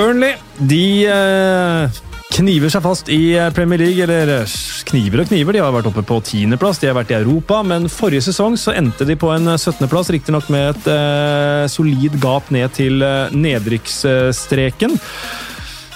Burnley de eh, kniver seg fast i eh, Premier League. Eller eh, kniver og kniver. De har vært oppe på tiendeplass, de har vært i Europa. Men forrige sesong så endte de på en 17.-plass, riktignok med et solid gap ned til eh, nedrykksstreken.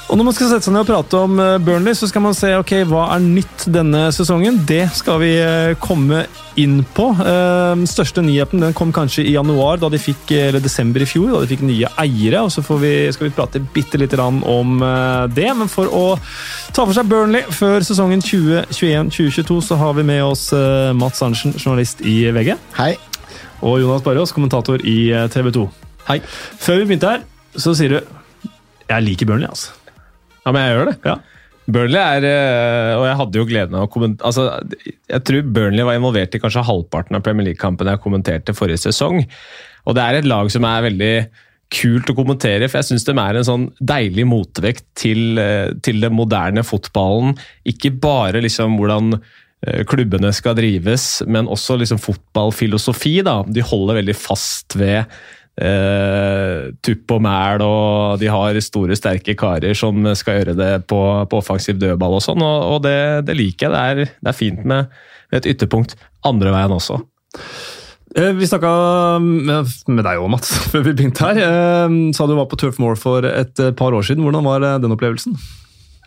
Og Når man skal sette seg ned og prate om eh, Burnley, så skal man se ok, hva er nytt denne sesongen. Det skal vi eh, komme inn på. Den største nyheten den kom kanskje i januar, da de fikk, eller desember i fjor, da de fikk nye eiere. og Så får vi, skal vi prate bitte lite grann om eh, det. Men for å ta for seg Burnley før sesongen 2021-2022, så har vi med oss eh, Mats Arntzen, journalist i VG. Hei. Og Jonas Barrås, kommentator i eh, TV 2. Hei. Før vi begynte her, så sier du jeg liker Burnley, altså. Ja, men jeg gjør det. Ja. Burnley er eh, Og jeg hadde jo gleden av å kommentere altså, Jeg tror Burnley var involvert i kanskje halvparten av Premier League-kampen jeg kommenterte forrige sesong. Og det er et lag som er veldig kult å kommentere, for jeg syns de er en sånn deilig motvekt til, eh, til den moderne fotballen. Ikke bare liksom hvordan eh, klubbene skal drives, men også liksom fotballfilosofi. da. De holder veldig fast ved eh, tupp og mæl, og de har store, sterke karer som skal gjøre det på, på offensiv dødball og sånn, og, og det, det, liker jeg. Det er, det er fint med, med et ytterpunkt andre veien også. Eh, Vi snakka med, med deg òg, Mats, før vi begynte her. Eh, Sa du var på Turf Moor for et par år siden. Hvordan var den opplevelsen?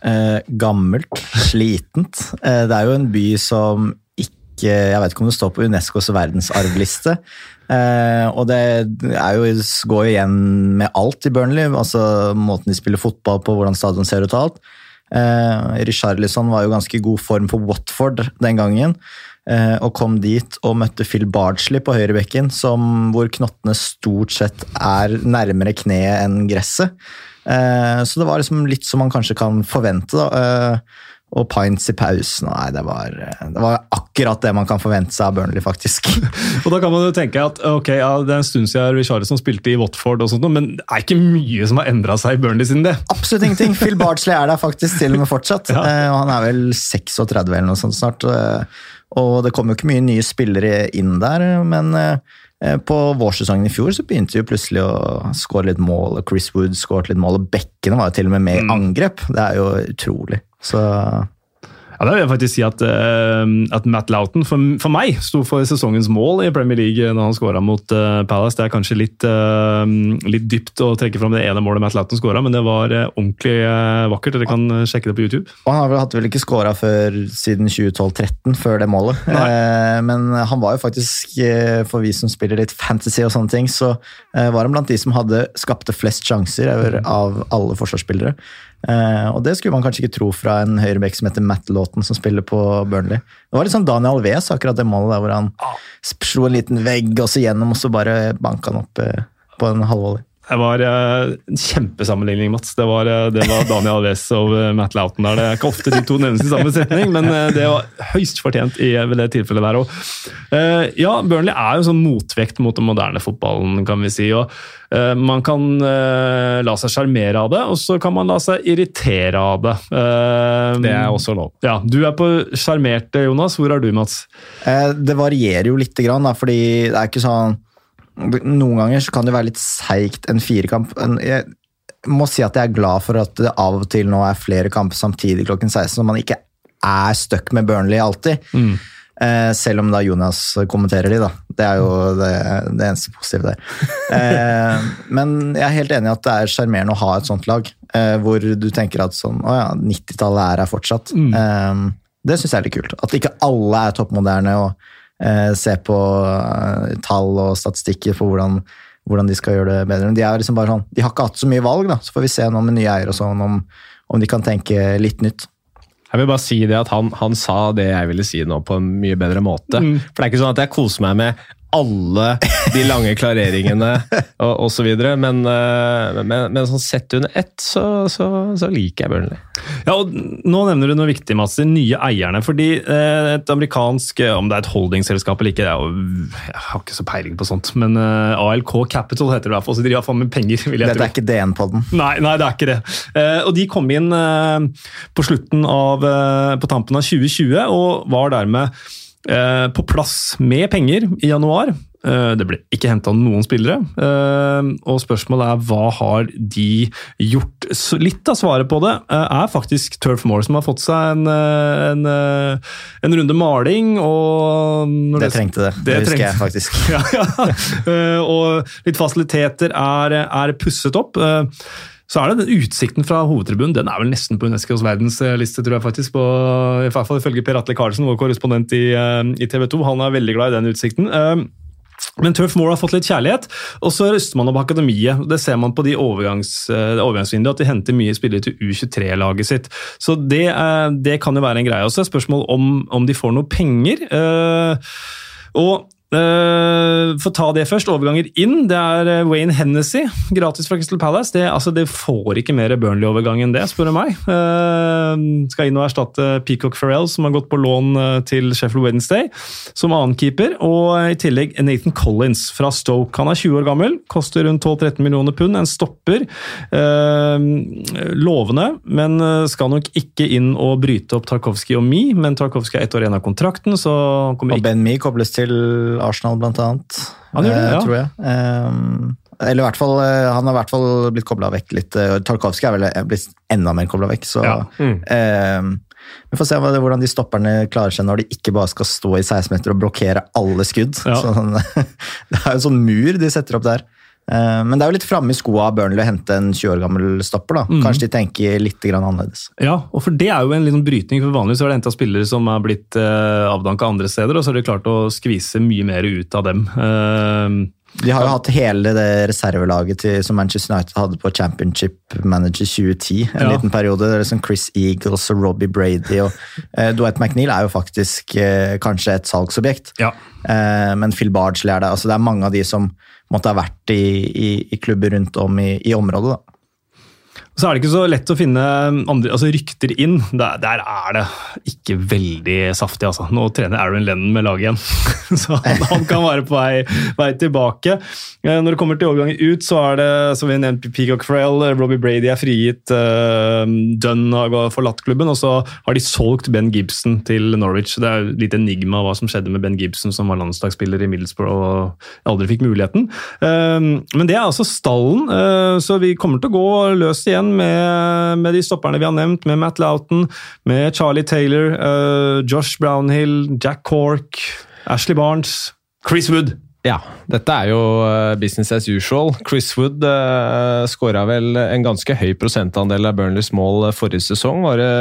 Eh, gammelt, slitent. Eh, det er jo en by som ikke Jeg vet ikke om det står på Unescos verdensarvliste. Eh, og det jo, går jo igjen med alt i Burnley. altså Måten de spiller fotball på, hvordan stadion ser ut og alt. Eh, Richarlison var jo ganske god form for Watford den gangen. eh, Og kom dit og møtte Phil Bardsley på høyrebekken, som, hvor knottene stort sett er nærmere kneet enn gresset. Eh, Så det var liksom litt som man kanskje kan forvente. da. Og pints i pausen. Nei, det var, det var akkurat det man kan forvente seg av Burnley, faktisk. Og da kan man jo tenke at ok, ja, Det er en stund siden Richarlison spilte i Watford, og sånt, men det er ikke mye som har endra seg i Burnley siden det. Absolutt ingenting. Phil Bardsley er der faktisk til og med fortsatt. Ja. Eh, han er vel 36 eller noe sånt snart. eh, Og det kom jo ikke mye nye spillere inn der, men eh, på vårsesongen i fjor så begynte vi plutselig å skåre litt mål, og Chris Wood skåret litt mål, og bekkene var jo til og med med i angrep. Det er jo utrolig. Så Ja, Da vil jeg faktisk si at, uh, at Matt Loughton for, for meg sto for sesongens mål i Premier League når han skåra mot uh, Palace. Det er kanskje litt, uh, litt dypt å trekke fram det ene målet Matt Loughton skåra, men det var ordentlig vakkert. Dere kan sjekke det på YouTube. Og han har vel, hadde vel ikke skåra siden 2012-13, før det målet. Men han var jo faktisk, for vi som spiller litt fantasy og sånne ting, så var han blant de som hadde skapte flest sjanser av alle forsvarsspillere. Eh, og det skulle man kanskje ikke tro fra en høyreback som heter Matt Lawton, som spiller på Burnley. Det var litt sånn Daniel Alves, akkurat det målet der hvor han slo en liten vegg og så gjennom, og så bare banka han opp uh, på en halvvolley. Det var eh, en kjempesammenligning, Mats. Det var, eh, det var Daniel Alves og eh, Matt Loughton der. Det er ikke ofte de to nevnes i samme setning, men det var høyst fortjent i det tilfellet der òg. ja, Burnley er jo en sånn motvekt mot den moderne fotballen, kan vi si. og eh, Man kan la seg sjarmere av det, og så kan man la seg irritere av det. Det er også lov. Ja, Du er på sjarmert, eh, Jonas. Hvor er du, Mats? Eh, Det varierer jo lite grann, da, fordi det er ikke sånn Noen ganger så kan det være litt seigt en firekamp. Jeg må si at jeg er glad for at det av og til nå er flere kamper samtidig klokken 16, så man ikke er stuck med Burnley alltid. Eh, selv om da Jonas kommenterer de, da. Det er jo det, det eneste positive der. Eh, men jeg er helt enig i at det er sjarmerende å ha et sånt lag, eh, hvor du tenker at sånn Å ja, 90-tallet er her fortsatt. Eh, det syns jeg er litt kult. At ikke alle er toppmoderne og eh, ser på eh, tall og statistikker for hvordan, hvordan de skal gjøre det bedre. Men de, er liksom bare sånn, de har ikke hatt så mye valg, da. Så får vi se nå med nye eiere sånn om, om de kan tenke litt nytt. Jeg vil bare si det at han, han sa det jeg ville si nå på en mye bedre måte. For det er ikke sånn at jeg koser meg med alle de lange klareringene og osv., men, eh, men, men sånn sett under ett, så, så, så liker jeg Burnley. Ja, og Nå nevner du noe viktig, Mats. De nye eierne. fordi eh, et amerikansk eh, Om det er et holdingselskap eller ikke, det er jo, jeg har ikke så peiling på sånt. Men ALK Capital heter det i hvert fall. så De driver faen meg penger. vil jeg Dette tro. er ikke DN-podden. Nei, nei, det er ikke det. Eh, og de kom inn på slutten av På tampen av 2020 og var dermed på plass med penger i januar. Eh, Det ble ikke henta noen spillere. eh, Og spørsmålet er hva har de gjort? Så Litt av svaret på det eh, er faktisk Turf Moore, som har fått seg en, eh, en, eh, en runde maling. og når Det trengte det. Det, husker jeg faktisk. ja, ja. Eh, og litt fasiliteter er, er pusset opp. Eh, Så er det den utsikten fra hovedtribunen. Den er vel nesten på Unescos verdensliste, tror jeg faktisk. På, I hvert fall ifølge Per Atle Karlsen, vår korrespondent i, eh, i TV 2. Han er veldig glad i den utsikten. Eh, Men Turf Moor har fått litt kjærlighet, og så ruster man opp akademiet. Det ser man på de overgangs, eh, overgangsvinduene, at de henter mye spillere til U23-laget sitt. Så det, eh, det kan jo være en greie også. Spørsmål om, om de får noe penger. Eh, Og eh, For å ta det først, overganger inn. Det er eh, Wayne Hennessy, gratis fra Crystal Palace. Det, altså, det får ikke mer Burnley-overgang enn det, spør du meg. Uh, skal inn og erstatte Peacock Farrell, som har gått på lån til Sheffield Wednesday, som annenkeeper. Og eh, i tillegg Nathan Collins fra Stoke. Han er 20 år gammel, koster rundt 12-13 millioner pund. En stopper. Uh, lovende, men skal nok ikke inn og bryte opp Tarkovskij og Mi, men Tarkovskij er ett år igjen av kontrakten, så kommer Og Ben Me kobles til Arsenal, blant annet. Han gjør det, eh, ja. Tror jeg. Ehm, eller i hvert fall, eh, han har i hvert fall blitt kobla vekk litt. eh, Tarkovskij er vel eh, blitt enda mer kobla vekk. Så Ja. ehm, vi får se hvordan de stopperne klarer seg når de ikke bare skal stå i 16 meter og blokkere alle skudd. Ja. Sånn, det er jo en sånn mur de setter opp der. Eh, Men det er jo litt framme i skoa av Burnley å hente en 20 år gammel stopper. da. Mm. Kanskje de tenker litt grann annerledes. Ja, og for det er jo en liten brytning. for Vanligvis er det henta spillere som er blitt uh, avdanka andre steder, og så har de klart å skvise mye mer ut av dem. Eh, De har jo hatt hele det reservelaget til, som Manchester United hadde på Championship Manager 2010. En Ja. liten periode. Det er liksom Chris Eagles og Robbie Brady. og eh, Dwight McNeil er jo faktisk eh, kanskje et salgsobjekt. ja. Eh, men Phil Bardsley er det. altså Det er mange av de som måtte ha vært i, i, i klubber rundt om i, i området. da. Så er det ikke så lett å finne andre, altså rykter inn. Der, der er det ikke veldig saftig. altså. Nå trener Aaron Lennon med laget igjen, så han, han kan være på vei, vei tilbake. Eh, Når det kommer til overgangen ut, så er det som vi nevnte Peacock Frail, Robbie Brady er frigitt, eh, Dunn har forlatt klubben, og så har de solgt Ben Gibson til Norwich. Det er litt enigma hva som skjedde med Ben Gibson, som var landslagsspiller i Middlesbrough og aldri fikk muligheten. Eh, Men det er altså stallen, eh, så vi kommer til å gå løs igjen med, med de stopperne vi har nevnt, med Matt Loughton, med Charlie Taylor, uh, Josh Brownhill, Jack Cork, Ashley Barnes, Chris Wood. Ja, dette er jo eh, business as usual. Chris Wood uh, skåra vel en ganske høy prosentandel av Burnleys mål eh, forrige sesong. Var det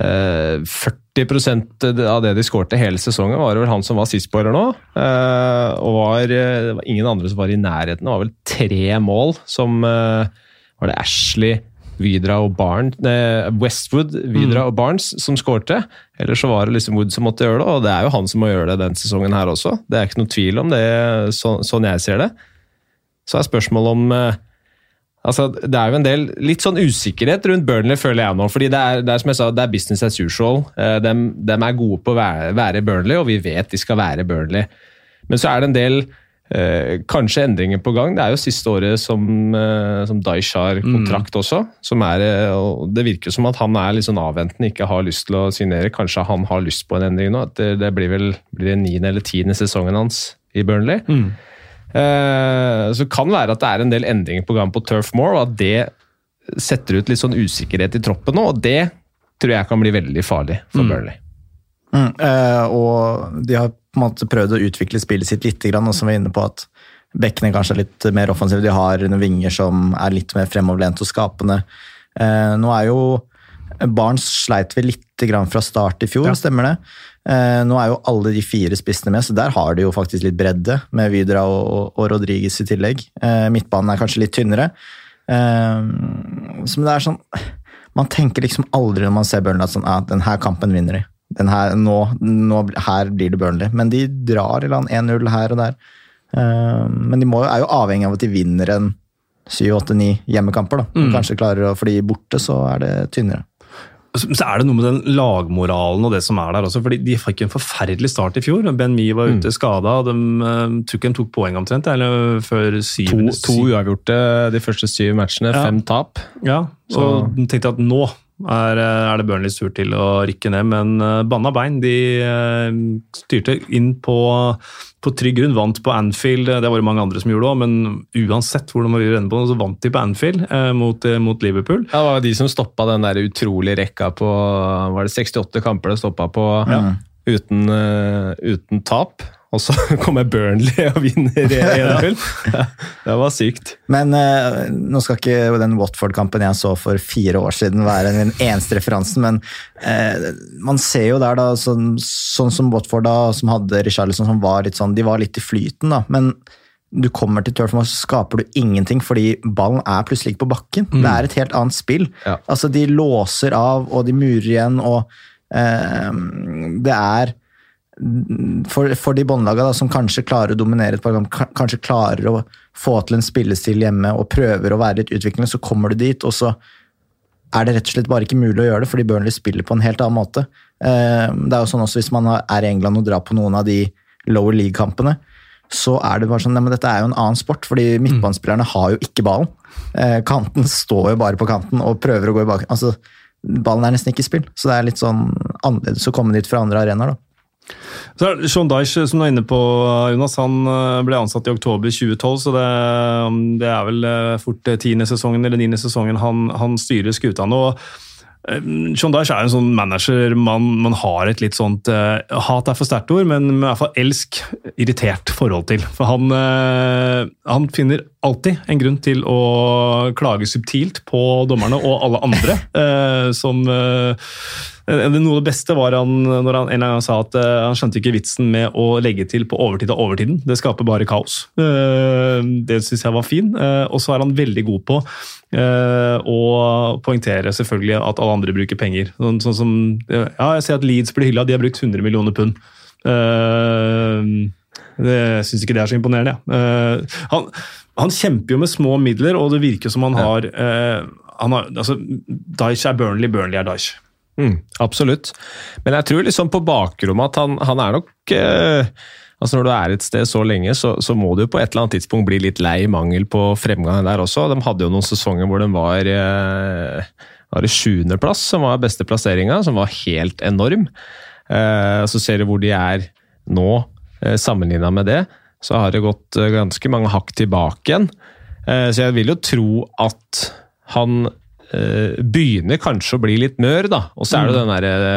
uh, 40% av det de skårte hele sesongen, var det vel han som var sistskårer nå. Uh, og var, eh, det var ingen andre som var i nærheten. Det var vel tre mål som eh, Var det Ashley, Vidra og Barnes, eh, Westwood, Vidra og Barnes som skårte. Eller så var det liksom Wood som måtte gjøre det, og det er jo han som må gjøre det den sesongen her også. Det er ikke noe tvil om det, så, sånn jeg ser det. Så er spørsmålet om eh, Altså, Det er jo en del litt sånn usikkerhet rundt Burnley, føler jeg nå. fordi det er, det er som jeg sa, det er business as usual. Eh, dem, dem er gode på å være, være Burnley, og vi vet de skal være Burnley. Men så er det en del eh, kanskje endringer på gang. Det er jo siste året som, eh, som Daish har kontrakt også. som er, eh, og Det virker som at han er litt sånn avventende, ikke har lyst til å signere. Kanskje han har lyst på en endring nå. at Det, det blir vel blir det niende eller tiende sesongen hans i Burnley. Eh, så kan det være at det er en del endringer på gang på Turf Moor, og at det setter ut litt sånn usikkerhet i troppen nå. og Det tror jeg kan bli veldig farlig for Burnley. Mm, eh, og de har på en måte prøvd å utvikle spillet sitt litt, og som vi er inne på at bekkene kanskje er litt mer offensive. De har noen vinger som er litt mer fremoverlent og skapende. Eh, nå er jo Barents sleit vi litt fra start i fjor, Ja. stemmer det? Eh, nå er jo alle de fire spissene med, så der har de jo faktisk litt bredde, med Vidra og, og, Rodriguez i tillegg. Eh, midtbanen er kanskje litt tynnere. Så det er sånn Man tenker liksom aldri når man ser Burnley at sånn, ah, den her kampen vinner de. Den her, nå, nå, her blir det Burnley. Men de drar i land 1-0 her og der. Eh, men de må, er jo avhengig av at de vinner en 7-8-9 hjemmekamper. da. Mm. Kanskje klarer å, fordi borte så er det tynnere. Så så er det noe med den lagmoralen og det som er der også. fordi De fikk en forferdelig start i fjor. Ben Mee var ute skada. og De tror ikke de tok poeng omtrent, eller før To, syvende to uavgjorte de første syv matchene, Ja. fem tap. Ja, Så- og de tenkte at nå er, er det Burnleys tur til å rykke ned. Men uh, banna bein. De uh, styrte inn på, på trygg grunn, vant på Anfield. Det var det mange andre som gjorde òg, men uansett hvor de var renne på, så vant de på Anfield uh, mot, mot, Liverpool. Ja, det var de som stoppa den der utrolige rekka på Var det 68 kamper det stoppa på ja. uten, uten tap? Og så kommer Burnley og vinner 1-0. det var sykt. Men uh, nå skal ikke den Watford-kampen jeg så for fire år siden være den eneste referansen, men uh, man ser jo der, da, sånn, sånn som Watford, da, som hadde Richarlison, som var litt sånn De var litt i flyten, da. men du kommer til Turf, så skaper du ingenting, fordi ballen er plutselig ikke på bakken. Mm. Det er et helt annet spill. Ja. Altså, De låser av, og de murer igjen, og uh, det er for, for de båndlagene som kanskje klarer å dominere et par program, kanskje klarer å få til en spillestil hjemme og prøver å være litt utviklende, så kommer du dit, og så er det rett og slett bare ikke mulig å gjøre det, fordi Burnley spiller på en helt annen måte. Eh, det er jo sånn også Hvis man er i England og drar på noen av de lower league-kampene, så er det bare sånn men dette er jo en annen sport, fordi midtbanespillerne har jo ikke ballen. Eh, kanten står jo bare på kanten og prøver å gå i bakgrunnen. Altså, ballen er nesten ikke i spill, så det er litt sånn annerledes å komme dit fra andre arenaer. da. Så Sean Dyche, som du er inne på, Jonas, han eh, ble ansatt i oktober 2012, så det, um, det er vel eh, fort eh, tiende sesongen eller niende sesongen han, han styrer skuta nå. Sean Dyche er en sånn manager man, man har et litt sånt uh, Hat er for sterkt ord, men i hvert fall elsk, irritert forhold til. For han, uh, han finner alltid en grunn til å klage subtilt på dommerne og alle andre uh, som Eh, noe av det beste var han, når han en gang sa at uh, han skjønte ikke vitsen med å legge til på overtid av overtiden. Det skaper bare kaos. Uh, det syns jeg var fin. Og så er han veldig god på å poengtere selvfølgelig at alle andre bruker penger. Sånn, sånn som, ja, Jeg ser at Leeds blir hylla, de har brukt 100 millioner pund. det syns ikke det er så imponerende. Ja. Han, han, kjemper jo med små midler, og det virker som han har, han har altså, Daesh er Burnley, Burnley er Daesh. Mm, absolutt. Men jeg tror liksom på bakrommet at han, han er nok eh, altså Når du er et sted så lenge, så, så, må du på et eller annet tidspunkt bli litt lei mangel på fremgang der også. De hadde jo noen sesonger hvor de var eh, var det sjuendeplass som var beste plasseringa, som var helt enorm. Eh, så ser du hvor de er nå, eh, sammenligna med det. Så har det gått eh, ganske mange hakk tilbake igjen. Eh, så jeg vil jo tro at han begynner kanskje å bli litt mør, da. Og så er det mm. den derre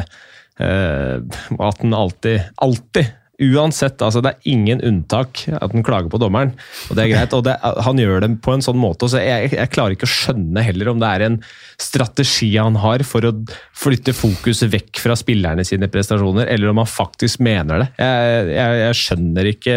uh, at den alltid, alltid Uansett, altså det er ingen unntak at han klager på dommeren. og det er greit, og det, Han gjør det på en sånn måte. så jeg, jeg, klarer ikke å skjønne heller om det er en strategi han har for å flytte fokus vekk fra spillerne sine prestasjoner, eller om han faktisk mener det. Jeg, jeg, jeg skjønner ikke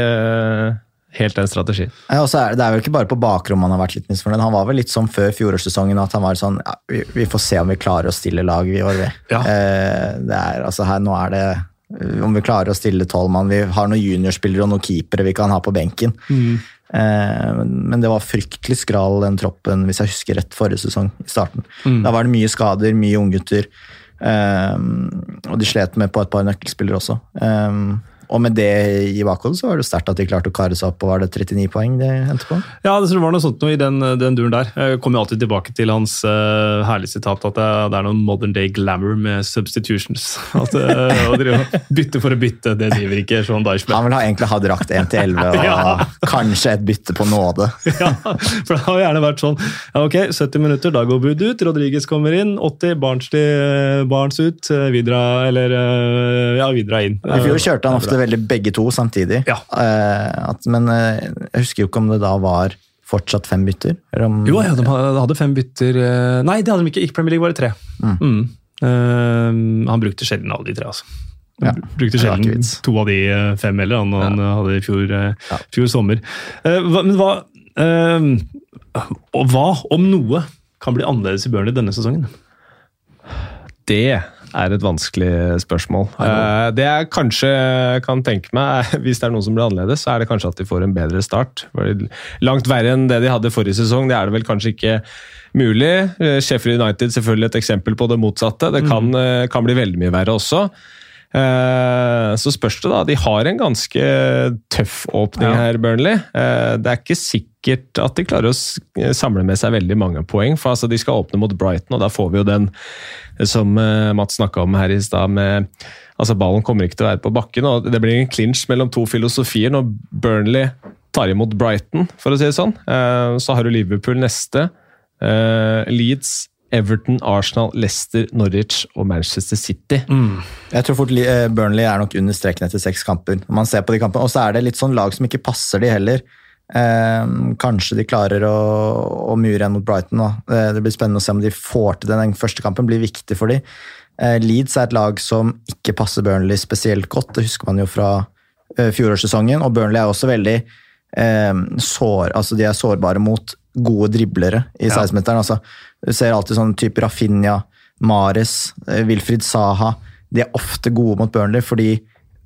helt den strategien. Ja, er, det er vel ikke bare på bakrommet han har vært litt misfornøyd. Han var vel litt sånn før fjorårssesongen at han var sånn ja, vi, vi, får se om vi klarer å stille lag i år, vi. Ja. Eh, det er, altså her, nå er det eh, om vi klarer å stille tolv mann. Vi har noen juniorspillere og noen keepere vi kan ha på benken. Mm. Eh, men det var fryktelig skral, den troppen, hvis jeg husker rett, forrige sesong. i starten. Mm. Da var det mye skader, mye unggutter. Eh, og de slet med på et par nøkkelspillere også. Eh, og med det i bakhodet så var det sterkt at de klarte å kare seg opp. og Var det 39 poeng de hentet på? Ja, det var noe sånt noe i den, den duren der. Jeg kommer alltid tilbake til hans uh, herlige sitat at det, det, er noen modern day glamour med substitutions. At uh, bytte for å bytte, det driver ikke Sean Dyche med. Han vil ha egentlig ha drakt 1 til 11 og ja. kanskje et bytte på nåde. ja, for det har gjerne vært sånn. Ja, ok, 70 minutter, da går Bud ut, Rodriguez kommer inn, 80, Barnsley, barns ut, Vidra eller ja, Vidra inn. I fjor kjørte han ofte veldig begge to samtidig. Ja. Uh, at, men uh, jeg husker jo ikke om det da var fortsatt fem bytter? Om, jo, ja, de hadde fem bytter uh, Nei, det hadde de ikke. Ikke Premier League, var det tre. Mm. Mm. han brukte sjelden alle de tre, altså. Ja, brukte sjelden to av de fem heller, han, ja. han hadde i fjor, ja. fjor sommer. Hva, men hva Hva, om noe, kan bli annerledes i Burnley denne sesongen? Det er et vanskelig spørsmål. Uh, det jeg kanskje kan tenke meg, hvis det er noe som blir annerledes, så er det kanskje at de får en bedre start. Langt verre enn det de hadde forrige sesong. Det er det vel kanskje ikke mulig. Uh, Sheffield United selvfølgelig et eksempel på det motsatte. Det kan, uh, kan bli veldig mye verre også. Så spørs det, da. De har en ganske tøff åpning ja. her, Burnley. Det er ikke sikkert sikkert at de klarer å samle med seg veldig mange poeng. For altså, de skal åpne mot Brighton, og da får vi jo den som eh, Mats snakka om her i stad. med altså Ballen kommer ikke til å være på bakken, og det blir en clinch mellom to filosofier når Burnley tar imot Brighton, for å si det sånn. Eh, Så har du Liverpool neste. eh, Leeds, Everton, Arsenal, Leicester, Norwich og Manchester City. Jeg tror fort eh, Burnley er nok under streken etter seks kamper. når man ser på de kampene. Og så er det litt sånn lag som ikke passer de heller. Eh, kanskje de klarer å, å mure igjen mot Brighton. Da. Eh, det blir spennende å se om de får til. Den første kampen blir viktig for dem. Eh, Leeds er et lag som ikke passer Burnley spesielt godt. Det husker man jo fra eh, fjorårssesongen. Og Burnley er også veldig eh, sår, altså de er sårbare mot gode driblere i 16-meteren. Altså, du ser alltid sånn type Rafinha, Mares, Wilfried Saha. De er ofte gode mot Burnley fordi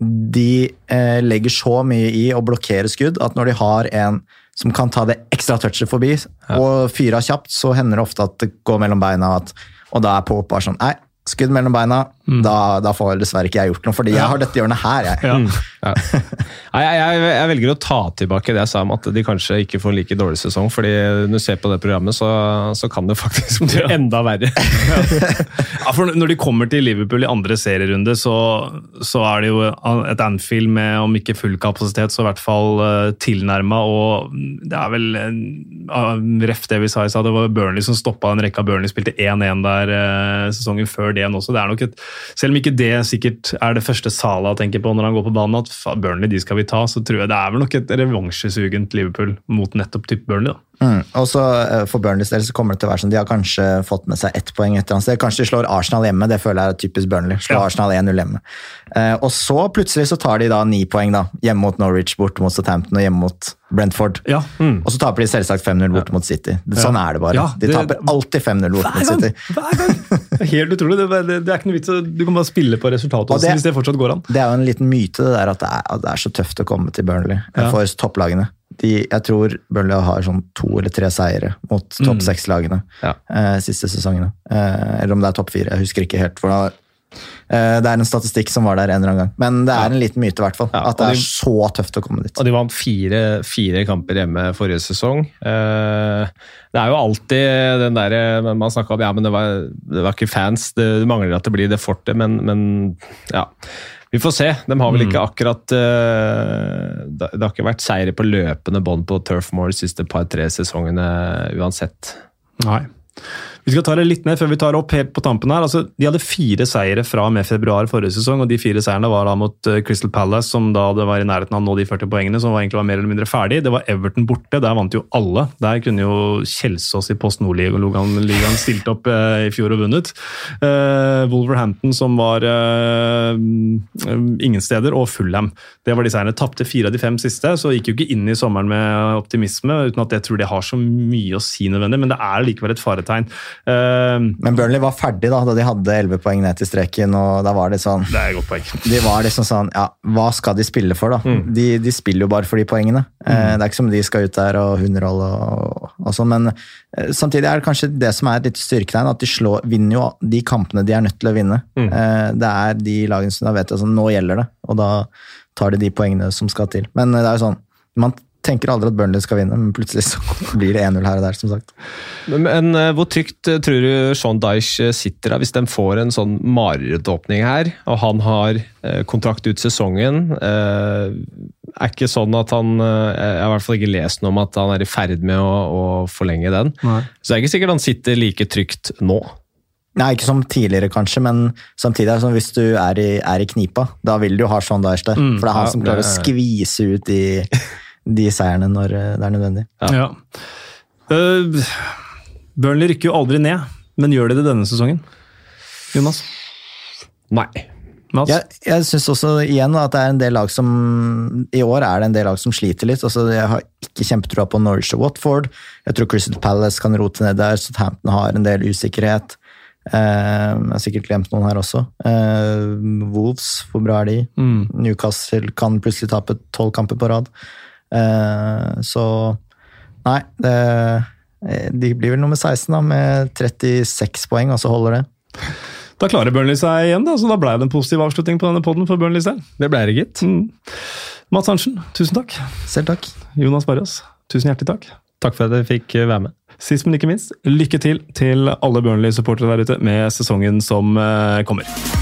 de eh, legger så mye i å blokkere skudd at når de har en som kan ta det ekstra touchet forbi og fyre av kjapt, så hender det ofte at det går mellom beina, at, og da er Pope bare sånn Nei, skudd mellom beina, da, da får dessverre ikke jeg gjort noe, fordi jeg har dette hjørnet her, jeg. Ja. Ja. Jeg, jeg, jeg velger å ta tilbake det jeg sa om at de kanskje ikke får en like dårlig sesong. fordi når du ser på det programmet, så, så kan det faktisk bli enda verre. Ja, for Når de kommer til Liverpool i andre serierunde, så, så er det jo et Anfield med om ikke full kapasitet, så i hvert fall uh, tilnærma. Og det er vel en ref det vi sa i stad, det var Burnley som stoppa en rekke av Burnley. Spilte 1-1 der uh, sesongen før det nå også. Det er nok et, selv om ikke det sikkert er det første Salah tenker på når han går på banen, at Burnley de skal vi ta, så tror jeg det er vel nok et revansjesugent Liverpool mot nettopp type Burnley. da. Mm. Og så eh, For Burnleys del så kommer det til å være sånn de har kanskje fått med seg ett poeng. et eller annet sted. Kanskje de slår Arsenal hjemme, det føler jeg er typisk Burnley. Slår Ja. Arsenal 1-0 hjemme. Eh, og så plutselig så tar de da ni poeng, da. Hjemme mot Norwich, borte mot Southampton og hjemme mot Brentford. Ja, Og så taper de selvsagt 5-0 borte mot City. Sånn er det bare. Ja, de taper alltid 5-0 borte mot City. Hver gang! Det helt utrolig. Det, det, det er ikke noe vits. Du kan bare spille på resultatet også, det- hvis det fortsatt går an. Det er jo en liten myte det der at det er, at det er så tøft å komme til Burnley Ja. for topplagene. De, jeg tror Burnley har sånn to eller tre seire mot topp seks-lagene Ja. eh, siste sesongene. Eh, eller om det er topp fire, jeg husker ikke helt. hvordan eh, Det er en statistikk som var der en eller annen gang. Men det er en liten myte, i hvert fall. Ja, at det er de- så tøft å komme dit. Og de vant fire, fire kamper hjemme forrige sesong. Eh, Det er jo alltid den derre Man snakka om ja, men det var, det var ikke fans. Det, det mangler at det blir det fortet, men, men ja. Vi får se. De har vel ikke akkurat eh, Det det har ikke vært seire på løpende bånd på Turfmore de siste par-tre sesongene uansett. Nei. Vi skal ta det litt ned før vi tar opp helt på tampen her. Altså, de hadde fire seire fra og med februar forrige sesong, og de fire seirene var da mot eh, Crystal Palace, som da det var i nærheten av å nå de 40 poengene, som egentlig var mer eller mindre ferdig. Det var Everton borte, der vant jo alle. Der kunne jo Kjelsås i Post Nord-ligaen stilt opp eh, i fjor og vunnet. Eh, Wolverhampton, som var eh, ingen steder, og Fulham. Det var de seirene. Tapte fire av de fem siste, så gikk jo ikke inn i sommeren med optimisme, uten at jeg tror det har så mye å si nødvendig, men det er likevel et faretegn. Eh, Men Burnley var ferdig da, da de hadde elleve poeng ned til streken, og da var det sånn det er et godt poeng. De var liksom sånn, ja, hva skal de spille for da? De, de spiller jo bare for de poengene. Eh, det er ikke som de skal ut der og hunderolle og, og sånn, men eh, samtidig er det kanskje det som er et litt styrketegn, at de slår, vinner jo de kampene de er nødt til å vinne. Mm. det er de lagene som da vet at altså, nå gjelder det, og da tar de de poengene som skal til. Men eh, det er jo sånn, man tenker aldri at Burnley skal vinne, men plutselig så blir det 1-0 her og der, som sagt. Men, men eh, hvor trygt eh, tror du Sean Dyche eh, sitter da, hvis de får en sånn marerittåpning her, og han har kontrakt ut sesongen? Er ikke sånn at han Jeg har i hvert fall ikke lest noe om at han er i ferd med å, å forlenge den. Nei. Så det er ikke sikkert han sitter like trygt nå. Nei, ikke som tidligere kanskje, men samtidig er det sånn hvis du er i, er i knipa, da vil du jo ha Sean Dyche der. for det er han ja, som klarer det- å skvise ut de, de seierne når eh, det er nødvendig. Ja. Eh, Burnley rykker jo aldri ned, men gjør de det denne sesongen? Jonas? Nei. Mats? Jeg, jeg syns også igjen at det er en del lag som I år er det en del lag som sliter litt. Altså, jeg har ikke kjempetroa på Norwich og Watford. Jeg tror Crystal Palace kan rote ned der. Southampton har en del usikkerhet. Eh, jeg har sikkert glemt noen her også. Eh, Wolves, hvor bra er de? Mm. Newcastle kan plutselig tape tolv kamper på rad. Eh, så Nei, det, eh, de blir vel nummer 16 da, med 36 poeng, og så holder det. Da klarer Burnley seg igjen, da, så da ble det en positiv avslutning på denne podden for Burnley selv. Det ble det, gitt. Mm. Mats Arntzen, tusen takk. Selv takk. Jonas Barrios, tusen hjertelig takk. Takk for at jeg fikk være med. Sist, men ikke minst, lykke til til alle Burnley-supportere der ute med sesongen som eh, kommer.